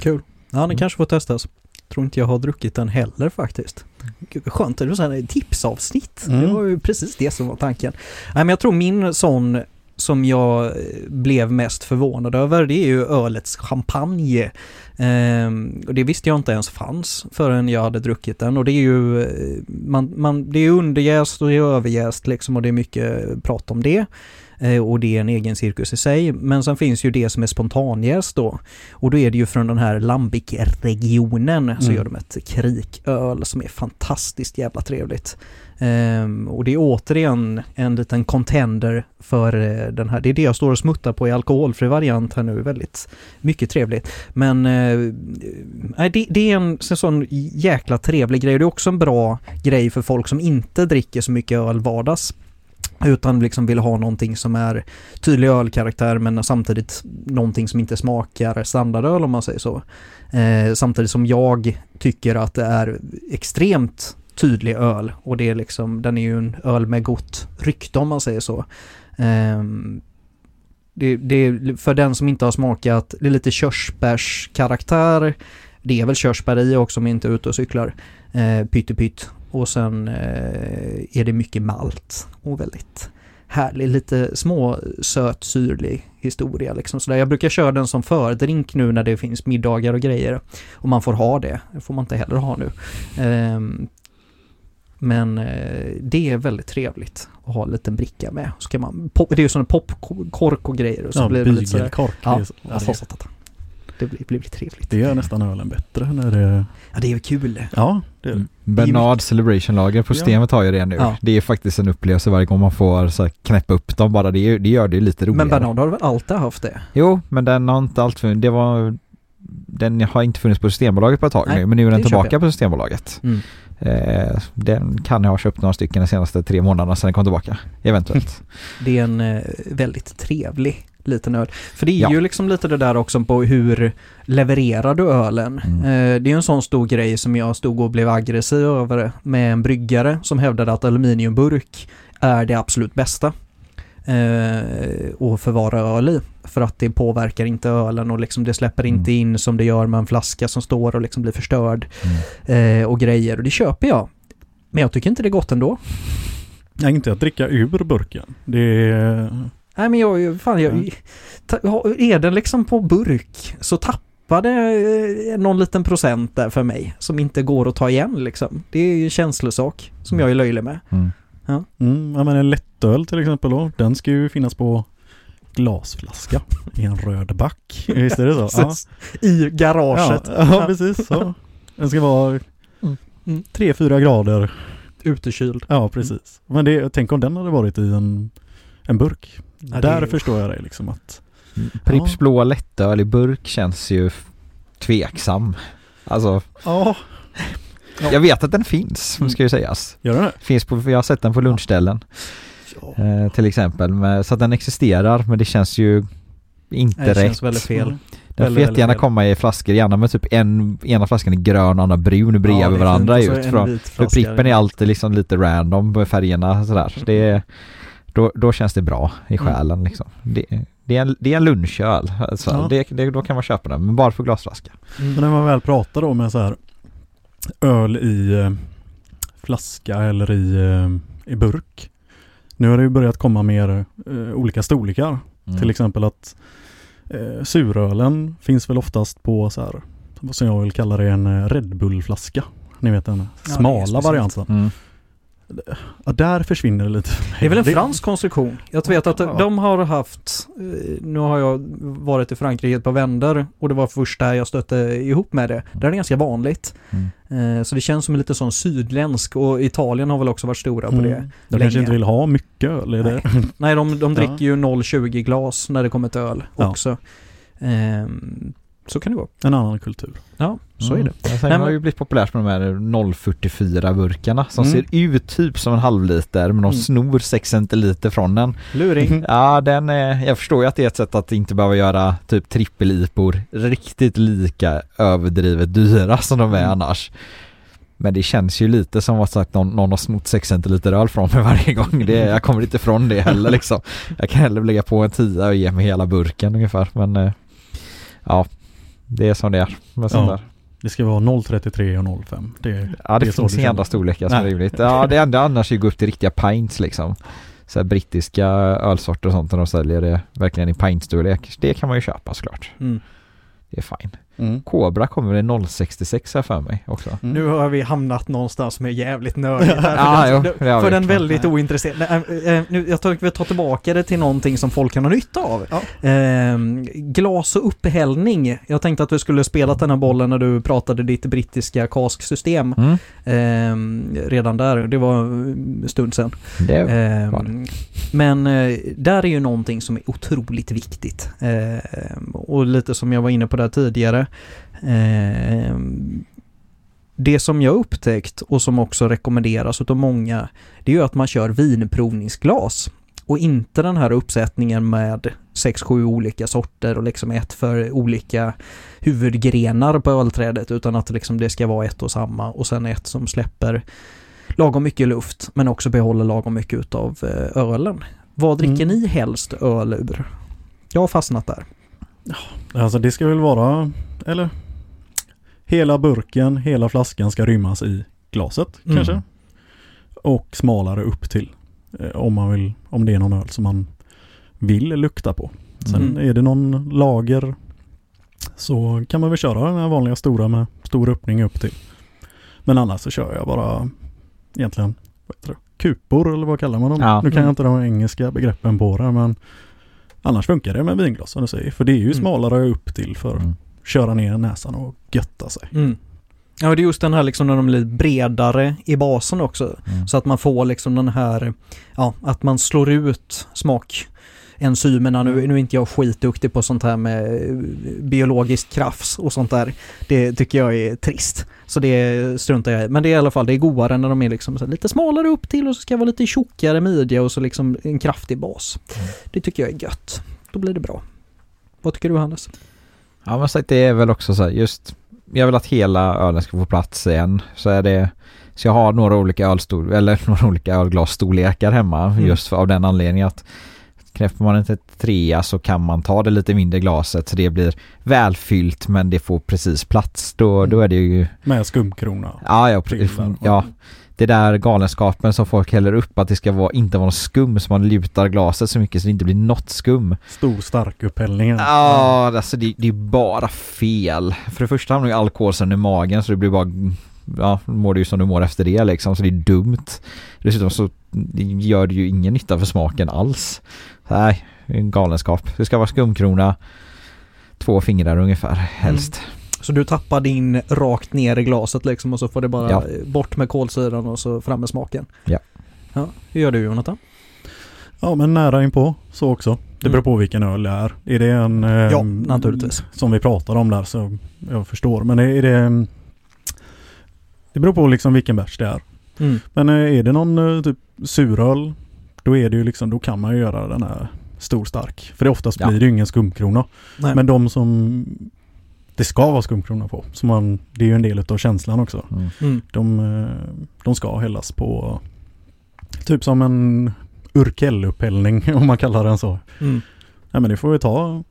Kul. Ja, den Mm. kanske får testas. Tror inte jag har druckit den heller faktiskt. Gud, skönt, det var ett tipsavsnitt. Det Mm. var ju precis det som var tanken. Nej, men jag tror min sån som jag eh, blev mest förvånad över, det är ju ölets champagne. Ehm, och det visste jag inte ens fanns förrän jag hade druckit den och det är ju, eh, man, man, det är underjäst och det är överjäst liksom och det är mycket prat om det. Eh, och det är en egen cirkus i sig. Men sen finns ju det som är spontanjäst då. Och då är det ju från den här Lambic-regionen så Mm. gör de ett kriköl som är fantastiskt jävla trevligt. Ehm, och det är återigen en liten contender för eh, den här. Det är det jag står och smuttar på i alkoholfri variant här nu. Väldigt mycket trevligt. Men nej, det, det är en sån- sån jäkla trevlig grej. Det är också en bra grej för folk som inte dricker så mycket öl vardags. Utan liksom vill ha någonting som är tydlig ölkaraktär men samtidigt någonting som inte smakar standardöl om man säger så. Eh, samtidigt som jag tycker att det är extremt tydlig öl och det är liksom, den är ju en öl med gott rykte om man säger så. Eh, det, det är för den som inte har smakat, det är lite körsbärskaraktär. Det är väl körsbär i också om jag inte är ute och cyklar. Eh, pyttepytt. Och sen eh, är det mycket malt och väldigt härlig, lite små söt syrlig historia liksom. Så där. Jag brukar köra den som fördrink nu när det finns middagar och grejer. Och man får ha det, det får man inte heller ha nu. Ehm, men eh, det är väldigt trevligt att ha en liten bricka med. Så kan man, pop, det är ju sån popkork och grejer. Och så Ja, blir det lite sådär. Ja, det, alltså, det blir, blir trevligt. det gör nästan ölen bättre när det... Ja, det är kul. Ja, det. Bernard Celebration Lager på Ja. systemet har ju det nu. Ja. Det är faktiskt en upplevelse varje gång man får så här, knäppa upp dem bara. Det, det gör det lite roligare. Men Bernard har väl alltid haft det? Jo, men den har inte allt för, det var den har inte funnits på Systembolaget på ett tag Nej, nu, men nu är den tillbaka jag. på Systembolaget. Mm. Eh, den kan jag ha köpt några stycken de senaste tre månaderna sedan den kom tillbaka. Eventuellt. Det är en eh, väldigt trevlig liten öl. För det är Ja. ju liksom lite det där också på hur levererar du ölen? Mm. Eh, det är en sån stor grej som jag stod och blev aggressiv över med en bryggare som hävdade att aluminiumburk är det absolut bästa eh, att förvara öl i. För att det påverkar inte ölen och liksom det släpper Mm. inte in som det gör med en flaska som står och liksom blir förstörd Mm. eh, och grejer. Och det köper jag. Men jag tycker inte det är gott ändå. Nej, inte att dricka ur burken. Det är... Nej men jag, fan jag, Mm. är den liksom på burk så tappar det eh, någon liten procent där för mig som inte går att ta igen liksom. Det är ju en känslosak som jag är löjlig med. Mm. Mm, ja, men en lättöl till exempel då. Den ska ju finnas på glasflaska i en röd back. Visst är det så? Ja. I garaget. Ja, ja precis så. Den ska vara Mm. 3-4 grader. Utekyld. Ja, precis. Men det, tänk om den hade varit i en, en burk. Ja, det Där är- förstår jag det liksom att... Pripps Ja. blåa lättöl i burk känns ju tveksam. Alltså, Ja, jag vet att den finns, Mm. ska ju sägas. gör den det? Finns på, jag har sett den på lunchställen eh, till exempel. Men, så att den existerar, men det känns ju inte Det rätt. känns väldigt fel. Mm. Den får väldigt, jättegärna väldigt fel. komma i flaskor, gärna med typ en, ena flaskan är grön och andra brun bredvid Ja, det är varandra ut. för prippen är alltid liksom lite random med färgerna sådär. Så det är, då, då känns det bra i Mm. själen liksom. Det, det, är en, det är en lunchöl, alltså, Ja. det, det, då kan man köpa den, men bara för glasflaska. Mm. Men när man väl pratar då med så här öl i eh, flaska eller i, eh, i burk. Nu har det ju börjat komma mer eh, olika storlekar. Mm. Till exempel att eh, surölen finns väl oftast på så här, vad som jag vill kalla det, en eh, Red Bull-flaska. ni vet den Ja, smala speciellt. varianten. Mm. Ja, där försvinner det lite. Det är väl en fransk konstruktion? Jag vet att Ja. de har haft, eh, nu har jag varit i Frankrike ett par vändor och det var först där jag stötte ihop med det. Där är det ganska vanligt. Mm. Eh, Så det känns som en lite sån sydländsk och Italien har väl också varit stora på det. Mm. De länge. kanske inte vill ha mycket öl, är det? Nej, de, de Ja. dricker ju 0,20 glas när det kommer till öl Ja. också. Ehm, så kan det gå. En annan kultur. Ja, så är det. Sen har men- ju blivit populärt med de här 0,44 burkarna som Mm. ser ut typ som en halvliter men de Mm. snor 6 centiliter från den. Luring. Ja, den är, jag förstår ju att det är ett sätt att inte behöva göra typ trippelipor riktigt lika överdrivet dyra som de är Mm. annars. Men det känns ju lite som att sagt någon, någon har snott 6 centiliter öl från mig varje gång. Det, jag kommer inte ifrån det heller liksom. Jag kan hellre lägga på en 10 och ge mig hela burken ungefär. Men eh, ja, det är som det är med sånt Ja. där. Det ska vara 0,33 och 0,5. Det, Ja det, Det finns inga andra storlekar som är rimligt. Ja det enda annars är att gå upp till riktiga pints liksom. Så här brittiska ölsorter och sånt när de säljer det verkligen i pintstorlek. Det kan man ju köpa såklart. Mm. Det är fine. Mm. Cobra kommer i 066 här för mig också. Mm. Nu har vi hamnat någonstans som är jävligt nördigt här. Ja, för jo, den, det har för den väldigt ointresserad. Nej, äh, äh, nu, jag tänker vi ta tillbaka det till någonting som folk kan ha nytta av. Ehm, glas och upphällning. Jag tänkte att vi skulle spela den här bollen när du pratade ditt brittiska kasksystem. Mm. Ehm, redan där, det var en stund sedan. Det Ehm, var det. men eh, där är ju någonting som är otroligt viktigt. Ehm, och lite som jag var inne på där tidigare. Ehm, det som jag upptäckt och som också rekommenderas utav många, det är ju att man kör vinprovningsglas. Och inte den här uppsättningen med 6-7 olika sorter och liksom ett för olika huvudgrenar på ölträdet utan att liksom det ska vara ett och samma och sen ett som släpper lagom mycket luft men också behåller lagom mycket utav eh, ölen. Vad dricker Mm. ni helst öl ur? Jag har fastnat där. Alltså det ska väl vara, eller? Hela burken, hela flaskan ska rymmas i glaset Mm. kanske. Och smalare upp till. eh, Om man vill, om det är någon öl som man vill lukta på. Sen Mm. är det någon lager så kan man väl köra den här vanliga stora med stor öppning upp till. Men annars så kör jag bara egentligen vad heter det, kupor eller vad kallar man dem? Ja. Nu kan jag Mm. inte de engelska begreppen på det men annars funkar det med vinglas som du säger. För det är ju Mm. smalare upp till för att Mm. köra ner näsan och götta sig. Mm. Ja, det är just den här liksom när de blir bredare i basen också. Mm. Så att man får liksom den här, ja, att man slår ut smakenzymerna. Nu, nu är inte jag skitduktig på sånt här med eh, biologiskt krafts och sånt där. Det tycker jag är trist. Så det struntar jag i. Men det är i alla fall, det är godare när de är liksom lite smalare upp till och så ska det vara lite tjockare midja och så liksom en kraftig bas. Mm. Det tycker jag är gött. Då blir det bra. Vad tycker du Hannes? Ja men så det är väl också så här, just jag vill att hela ölen ska få plats i en. Så är det så jag har några olika ölstor eller några olika ölglasstorlekar hemma Mm. just för, av den anledningen att knäpper man inte trea så kan man ta det lite mindre glaset så det blir välfyllt men det får precis plats. Då, då är det ju Med skumkrona. Ja, ja, ja. Det där galenskapen som folk häller upp att det ska vara, inte vara något skum så man lutar glaset så mycket så det inte blir något skum. Stor stark upphällning. Ja, alltså det, det är bara fel. För det första hamnar ju all kolsyra i magen så det blir bara Ja, mår du ju som du mår efter det liksom så det är dumt. Dessutom så gör det ju ingen nytta för smaken alls. Nej, galenskap. Det ska vara skumkrona Två fingrar ungefär helst. Så du tappar din rakt ner i glaset liksom och så får det bara Ja. bort med kolsyran och så fram med smaken? Ja. Ja, hur gör du Jonathan? Ja, men nära inpå så också. Det Mm. beror på vilken öl det är. Är det en... eh, Ja, naturligtvis. Som vi pratar om där så jag förstår. Men är det... Det beror på liksom vilken bärs det är. Mm. Men eh, är det någon eh, typ suröl då är det ju liksom, då kan man ju göra den här stor stark. För det oftast Ja. blir det ju ingen skumkrona. Nej. Men de som det ska vara skumkrona på. Så man, det är ju en del av känslan också. Mm. Mm. De, eh, de ska hällas på typ som en urkellupphällning om man kallar den så. Mm. Nej men det får vi ta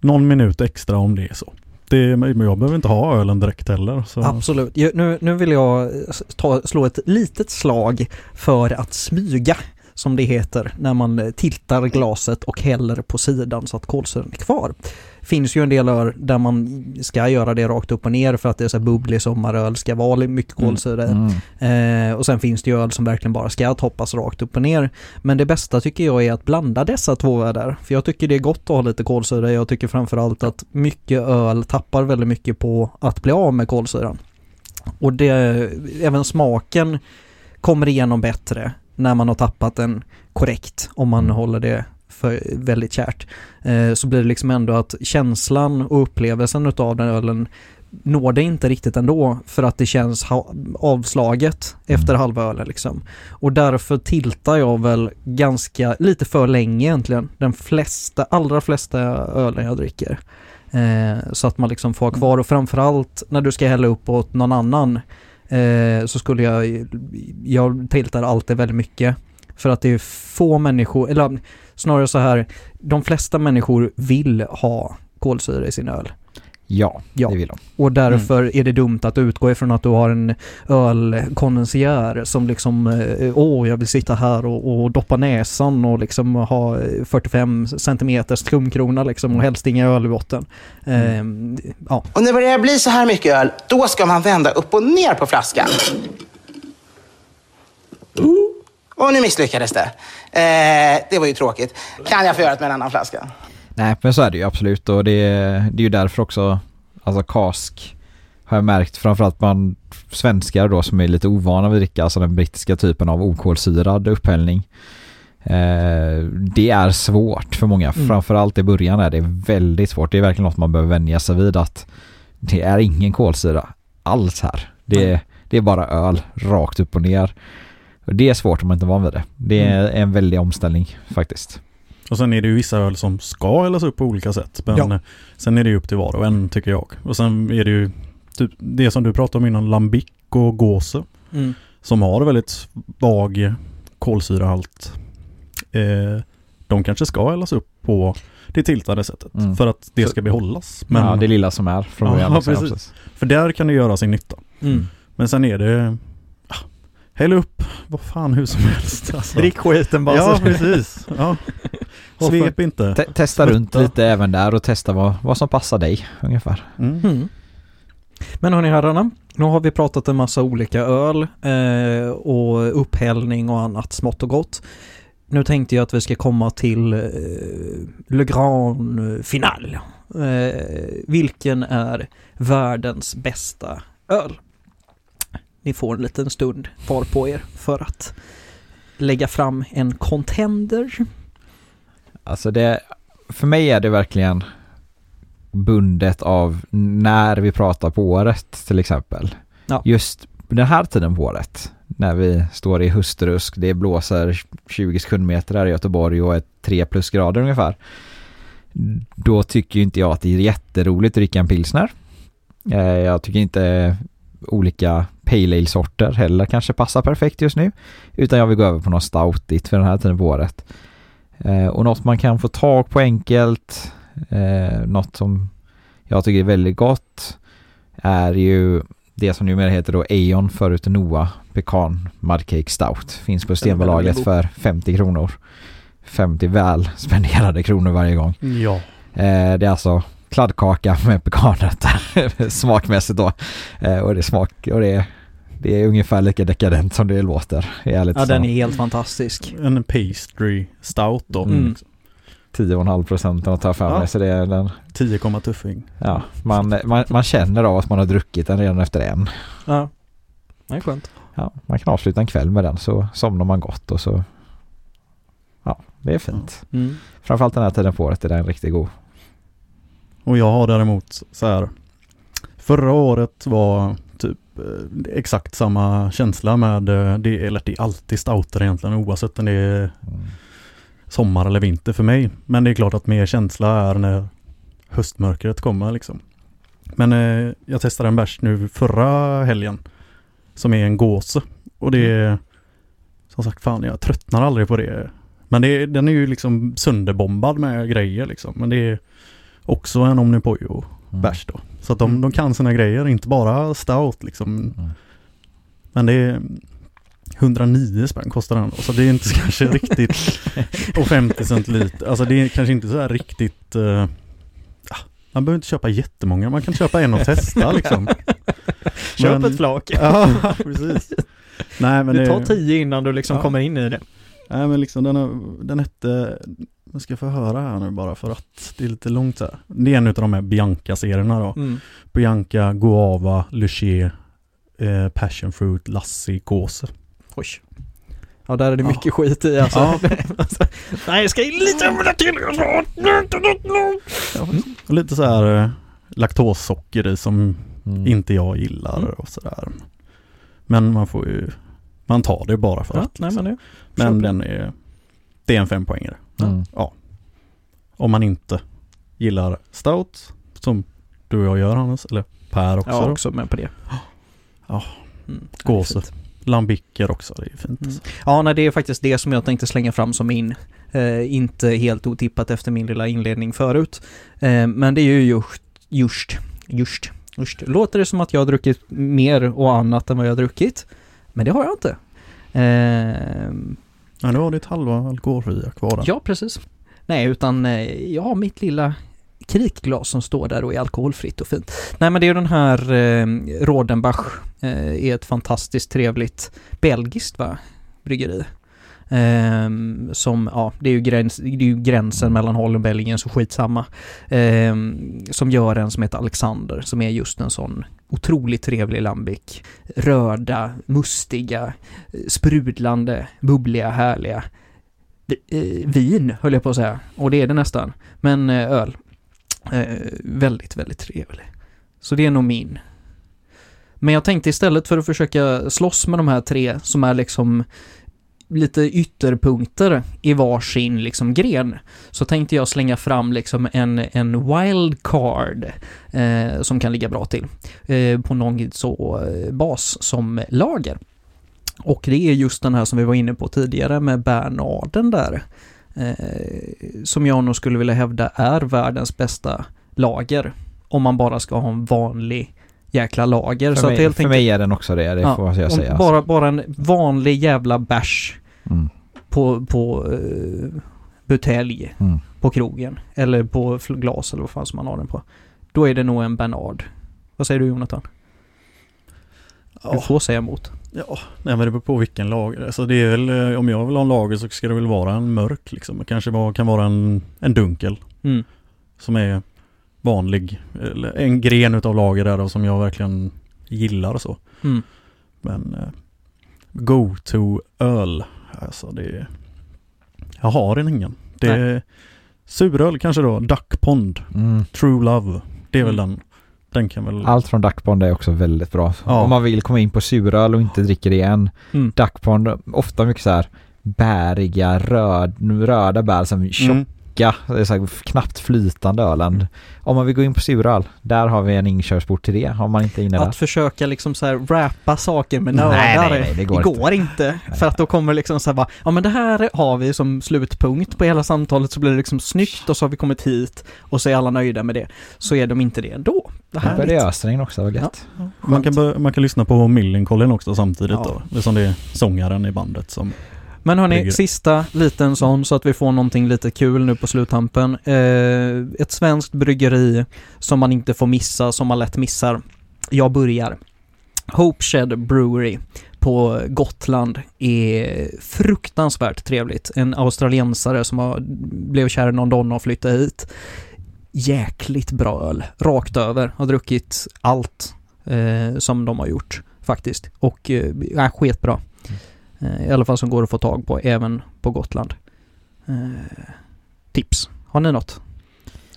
någon minut extra om det är så. Det, men jag behöver inte ha ölen direkt heller. Så. Absolut. Nu, nu vill jag ta, slå ett litet slag för att smyga som det heter när man tiltar glaset och häller på sidan så att kolsyran är kvar finns ju en del öl där man ska göra det rakt upp och ner för att det är så här bubblig sommaröl, ska vara mycket kolsyra i. Mm. Eh, och sen finns det ju öl som verkligen bara ska toppas rakt upp och ner. Men det bästa tycker jag är att blanda dessa två där. För jag tycker det är gott att ha lite kolsyra. Jag tycker framförallt att mycket öl tappar väldigt mycket på att bli av med kolsyran. Och det, även smaken kommer igenom bättre när man har tappat den korrekt, om man håller det för väldigt kärt. Eh, så blir det liksom ändå att känslan och upplevelsen utav den ölen når det inte riktigt ändå för att det känns avslaget efter halva ölen liksom. Och därför tiltar jag väl ganska, lite för länge egentligen, den flesta, allra flesta ölen jag dricker. Eh, så att man liksom får ha kvar och framförallt när du ska hälla upp åt någon annan eh, så skulle jag, jag tiltar alltid väldigt mycket för att det är få människor, eller snarare så här, de flesta människor vill ha kolsyra i sin öl. Ja, Ja. det vill de. Och därför är det dumt att utgå ifrån att du har en ölkondensör som liksom, eh, åh jag vill sitta här och, och doppa näsan och liksom ha eh, 45 centimeters skumkrona liksom och helst inga öl i botten. Ehm, ja, Och när det börjar bli så här mycket öl, då ska man vända upp och ner på flaskan. Och nu misslyckades det. Eh, det var ju tråkigt. Kan jag få göra det med en annan flaska? Nej, men så är det ju absolut och det, det är ju därför också, alltså kask har jag märkt framförallt bland svenskar då som är lite ovana vid att dricka, alltså den brittiska typen av okolsyrad upphällning. Eh, det är svårt för många, Mm. framförallt i början är det väldigt svårt. Det är verkligen något man behöver vänja sig vid att det är ingen kolsyra alls här. Det, är- det är bara öl rakt upp och ner. Och det är svårt om man inte är van vid det. Det är en väldig omställning faktiskt. Och sen är det ju vissa öl som ska hällas upp på olika sätt. Men Ja. eh, sen är det ju upp till var och en tycker jag. Och sen är det ju typ det som du pratade om innan, lambic och gåse. mm. Som har väldigt vag kolsyrahalt. Eh, de kanske ska hällas upp på det tiltade sättet. Mm. För att det ska behållas. Men, ja, det lilla som är från Ja, början. också, precis. För där kan det göra sin nytta. Mm. Men sen är det... Häll upp vad fan hur som helst. Alltså. Drick skiten bara. Ja, så- precis. Ja. Svep inte. Te- testa Smutta. runt lite även där och testa vad, vad som passar dig ungefär. Mm. Mm. Men hörni herrarna, nu har vi pratat en massa olika öl eh, och upphällning och annat smått och gott. Nu tänkte jag att vi ska komma till eh, Le Grand Final. Eh, vilken är världens bästa öl? Ni får en liten stund var på er för att lägga fram en contender. Alltså det, för mig är det verkligen bundet av när vi pratar på året till exempel. Ja. Just den här tiden på året när vi står i höstrusk, det blåser 20 sekundmeter här i Göteborg och är 3 plusgrader ungefär. Då tycker inte jag att det är jätteroligt att dricka en pilsner. Eh, Jag tycker inte olika pale ale-sorter heller kanske passar perfekt just nu. Utan jag vill gå över på något stoutigt för den här tiden på året. Eh, och något man kan få tag på enkelt, eh, något som jag tycker är väldigt gott är ju det som numera heter då Aeon förut Noah Pecan Mudcake Stout. Finns på Systembolaget för 50 kronor. 50 väl spenderade kronor varje gång. Ja. Eh, det är alltså kladdkaka med pekannötter smakmässigt då. Eh, och det smak och det, det är ungefär lika dekadent som det låter. Ärligt Ja, den sagt. är helt fantastisk. En pastry stout då. Mm. 10,5 procent att ta för mig så det är den 10, tuffing. Ja, man, man, man känner av att man har druckit den redan efter en. Ja, det är skönt. Ja, man kan avsluta en kväll med den så somnar man gott och så Ja, det är fint. Mm. Framförallt den här tiden på året är den riktigt god. Och jag har däremot så här. Förra året var typ eh, exakt samma känsla med eh, det, eller det är alltid stouter egentligen oavsett om det är Mm. sommar eller vinter för mig. Men det är klart att mer känsla är när höstmörkret kommer liksom. Men eh, jag testade en bärs nu förra helgen som är en gåse. Och det är som sagt fan jag tröttnar aldrig på det. Men det den är ju liksom sönderbombad med grejer liksom. Men det är också en Omnipojo Mm. bärs då. Så att de, de kan sina grejer, inte bara stout liksom. Mm. Men det är 109 spänn kostar den. Så det är inte kanske riktigt och 50 centiliter. Alltså det är kanske inte så här riktigt uh, Man behöver inte köpa jättemånga, man kan köpa en och testa liksom. Köp Men- ett flak. Ja, precis. Nej men Det tar det, tio innan du liksom Ja. kommer in i det. nej men liksom den, den hette, jag ska få höra här nu bara för att det är lite långt här. Det är en av de här Bianca-serierna då. Mm. Bianca, Guava, Luché, eh, Passion Fruit, Lassi, Kåse. Oj. Ja, där är det Ja. mycket skit i alltså. Ja. Nej, jag ska in lite över till. Och lite så här eh, laktossocker i som Mm. inte jag gillar Mm. och sådär. Men man får ju, man tar det bara för Ja, att. nej, liksom. men det, men den är, det är en fempoängare. Mm. Ja. Om man inte gillar stout, som du och jag gör Hannes, eller Per också. ja, då. också med på det. Ja. Mm. Gåse. Är. Lambicker också, det är fint. Mm. Ja, nej, det är faktiskt det som jag tänkte slänga fram som min. Eh, inte helt otippat efter min lilla inledning förut. Eh, men det är ju just, just, just, just. Låter det som att jag har druckit mer och annat än vad jag har druckit? Men det har jag inte. Eh, Ja, nu har ditt halva alkoholfria kvar där. Ja, precis. Nej, utan eh, jag har mitt lilla krikglas som står där och är alkoholfritt och fint. Nej, men det är ju den här eh, Rodenbach, eh, är ett fantastiskt trevligt belgiskt va, bryggeri. Eh, som, ja, det är, ju gräns, det är ju gränsen mellan Holland och Belgien, så skitsamma. Eh, som gör en som heter Alexander, som är just en sån otroligt trevlig lambic. Röda, mustiga, sprudlande, bubbliga, härliga eh, vin, höll jag på att säga. Och det är det nästan. Men eh, öl. Eh, väldigt, väldigt trevlig. Så det är nog min. Men jag tänkte istället för att försöka slåss med de här tre som är liksom lite ytterpunkter i varsin liksom gren så tänkte jag slänga fram liksom en, en wildcard eh, som kan ligga bra till eh, på någon så eh, bas som lager. Och det är just den här som vi var inne på tidigare med Bernaden där. Eh, som jag nog skulle vilja hävda är världens bästa lager. Om man bara ska ha en vanlig jäkla lager. För, så mig, att helt för mig är den också det, det Ja, får jag säga. alltså. Bara, bara en vanlig jävla bärs Mm. på, på uh, butelj Mm. på krogen. Eller på glas eller vad fan som man har den på. Då är det nog en Bernard. Vad säger du Jonathan? Du får säga emot. ja. Nej, men det beror på vilken lager. Alltså det är väl, eh, om jag vill ha en lager så ska det väl vara en mörk liksom. Det kanske var, kan vara en, en dunkel. Mm. som är vanlig, eller en gren utav lager där då, som jag verkligen gillar och så. Mm. Men eh, go-to öl, alltså det jag har en ingen. Det är suröl kanske då, Duck Pond, Mm. True Love, det är väl Mm. den. Den kan väl, Allt från Duckpond är också väldigt bra. Ja. Om man vill komma in på suröl och inte dricker det igen. Mm. Duckpond, ofta mycket så här bäriga, röd, röda bär som tjocka, det är så här knappt flytande ölen. Om man vill gå in på suröl, där har vi en inkörsport till det. Har man inte inne där. Att försöka liksom så här rappa saker med Nej, nördar. nej, nej, det går inte. För att då kommer liksom så här bara, ja men det här har vi som slutpunkt på hela samtalet så blir det liksom snyggt och så har vi kommit hit och så är alla nöjda med det. Så är de inte det ändå. Det Här började det ösregna också, vad gött. man, kan man kan lyssna på Millencolin också samtidigt Ja. då. Det är som det är sångaren i bandet som, Men hörni, Brygger. sista liten sån så att vi får någonting lite kul nu på sluttampen. Eh, ett svenskt bryggeri som man inte får missa, som man lätt missar. Jag börjar. Hope Shed Brewery på Gotland är fruktansvärt trevligt. En australiensare som har, blev kär i någon donna och flyttade hit. Jäkligt bra öl, rakt över. Har druckit allt eh, som de har gjort faktiskt. Och eh. Eh, I alla fall som går att få tag på även på Gotland. Eh, tips. Har ni något?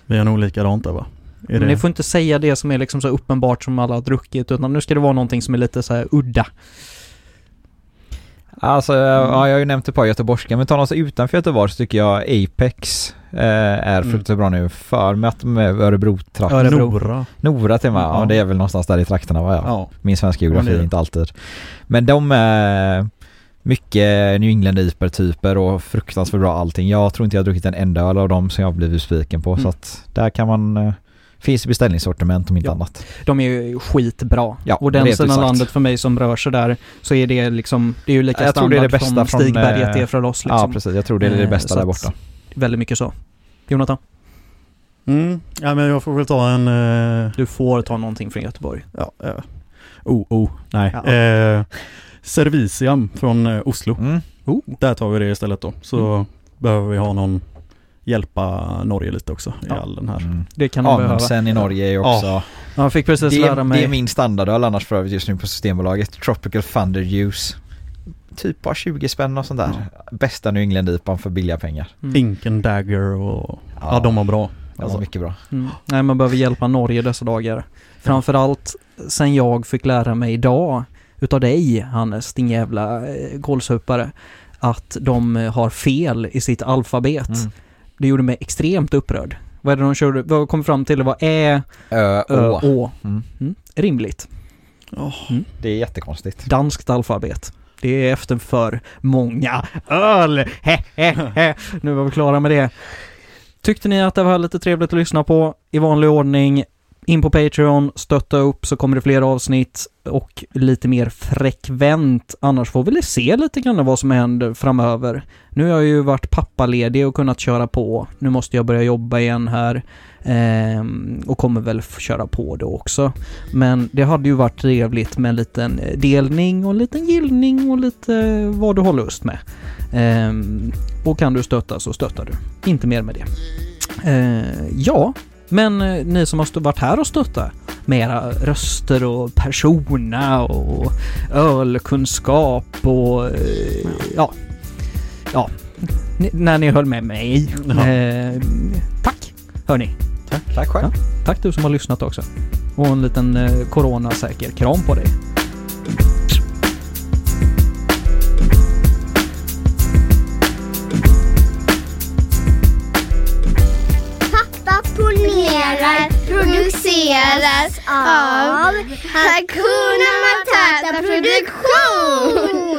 vi är nog likadant där va? Är Men det, ni får inte säga det som är liksom så uppenbart som alla har druckit utan nu ska det vara någonting som är lite så här udda. Alltså, ja, jag har ju nämnt ett par göteborgska, men ta något utanför Göteborg så tycker jag Apex eh, är Mm. fruktansvärt bra nu. För med att de är Örebro-trakten. Örebro. Nora. Nora till och med, ja. Ja. det är väl någonstans där i trakterna va? Ja. Ja. Min svenska Ja, geografi det är inte alltid. Men de är mycket New England IPer-typer och fruktansvärt bra allting. Jag tror inte jag har druckit en enda öl av dem som jag har blivit besviken på. Mm. Så att där kan man, eh, finns det beställningssortiment om inte Ja. annat. De är ju skitbra. Ja, och den sidan sagt. landet för mig som rör sig där så är det liksom, det är ju lika Jag tror det är det standard bästa som från, Stigberget eh, är för oss liksom. Ja precis, jag tror det är det Eh, bästa så där borta. Väldigt mycket så. Jonathan? Mm. Ja men jag får väl ta en... Eh, Du får ta någonting från Göteborg. ja, eh, oh, oh, nej. Ja. Eh, Serviciam från eh, Oslo. Mm. Oh. Där tar vi det istället då. Så Mm. behöver vi ha någon hjälpa Norge lite också i Ja. all den här. Mm. Det kan de behöva. Amundsen i Norge är också... Jag fick precis det, lära är, mig. det är min standardöl annars för övrigt just nu på Systembolaget. Tropical Thunder Juice. Typ bara 20 spänn och sånt där. Bästa New England-IPan för billiga pengar. Mm. Inken Dagger och... Ja, de var bra. Alltså. var mycket bra. Mm. Nej, man behöver hjälpa Norge dessa dagar. Framförallt sen jag fick lära mig idag utav dig, Hannes, din jävla eh, kålsupare, att de eh, har fel i sitt alfabet. Mm. Det gjorde mig extremt upprörd. Vad är det de körde? Vad kom fram till? Det var Ä, Ö, Ö, Å. Å. Mm. Mm. Rimligt. Det är jättekonstigt. Danskt alfabet. Det är efter för många öl. He, he, he. Nu var vi klara med det. Tyckte ni att det var lite trevligt att lyssna på i vanlig ordning? In på Patreon, stötta upp så kommer det fler avsnitt och lite mer frekvent. Annars får vi se lite grann vad som händer framöver. Nu har jag ju varit pappaledig och kunnat köra på. Nu måste jag börja jobba igen här. Ehm, och kommer väl köra på då också. Men det hade ju varit trevligt med en liten eh, delning och en liten gillning och lite eh, vad du har lust med. Ehm, och kan du stötta så stöttar du. Inte mer med det. Eh, ja, men eh, ni som har varit här och stöttat med era röster och persona och ölkunskap och eh, ja, ja, Ni, när ni höll med mig. Eh, tack, hörni. Tack själv. Ja, tack du som har lyssnat också. Och en liten eh, coronasäker kram på dig. Ponerar produceras av Hakuna Matata Produktion.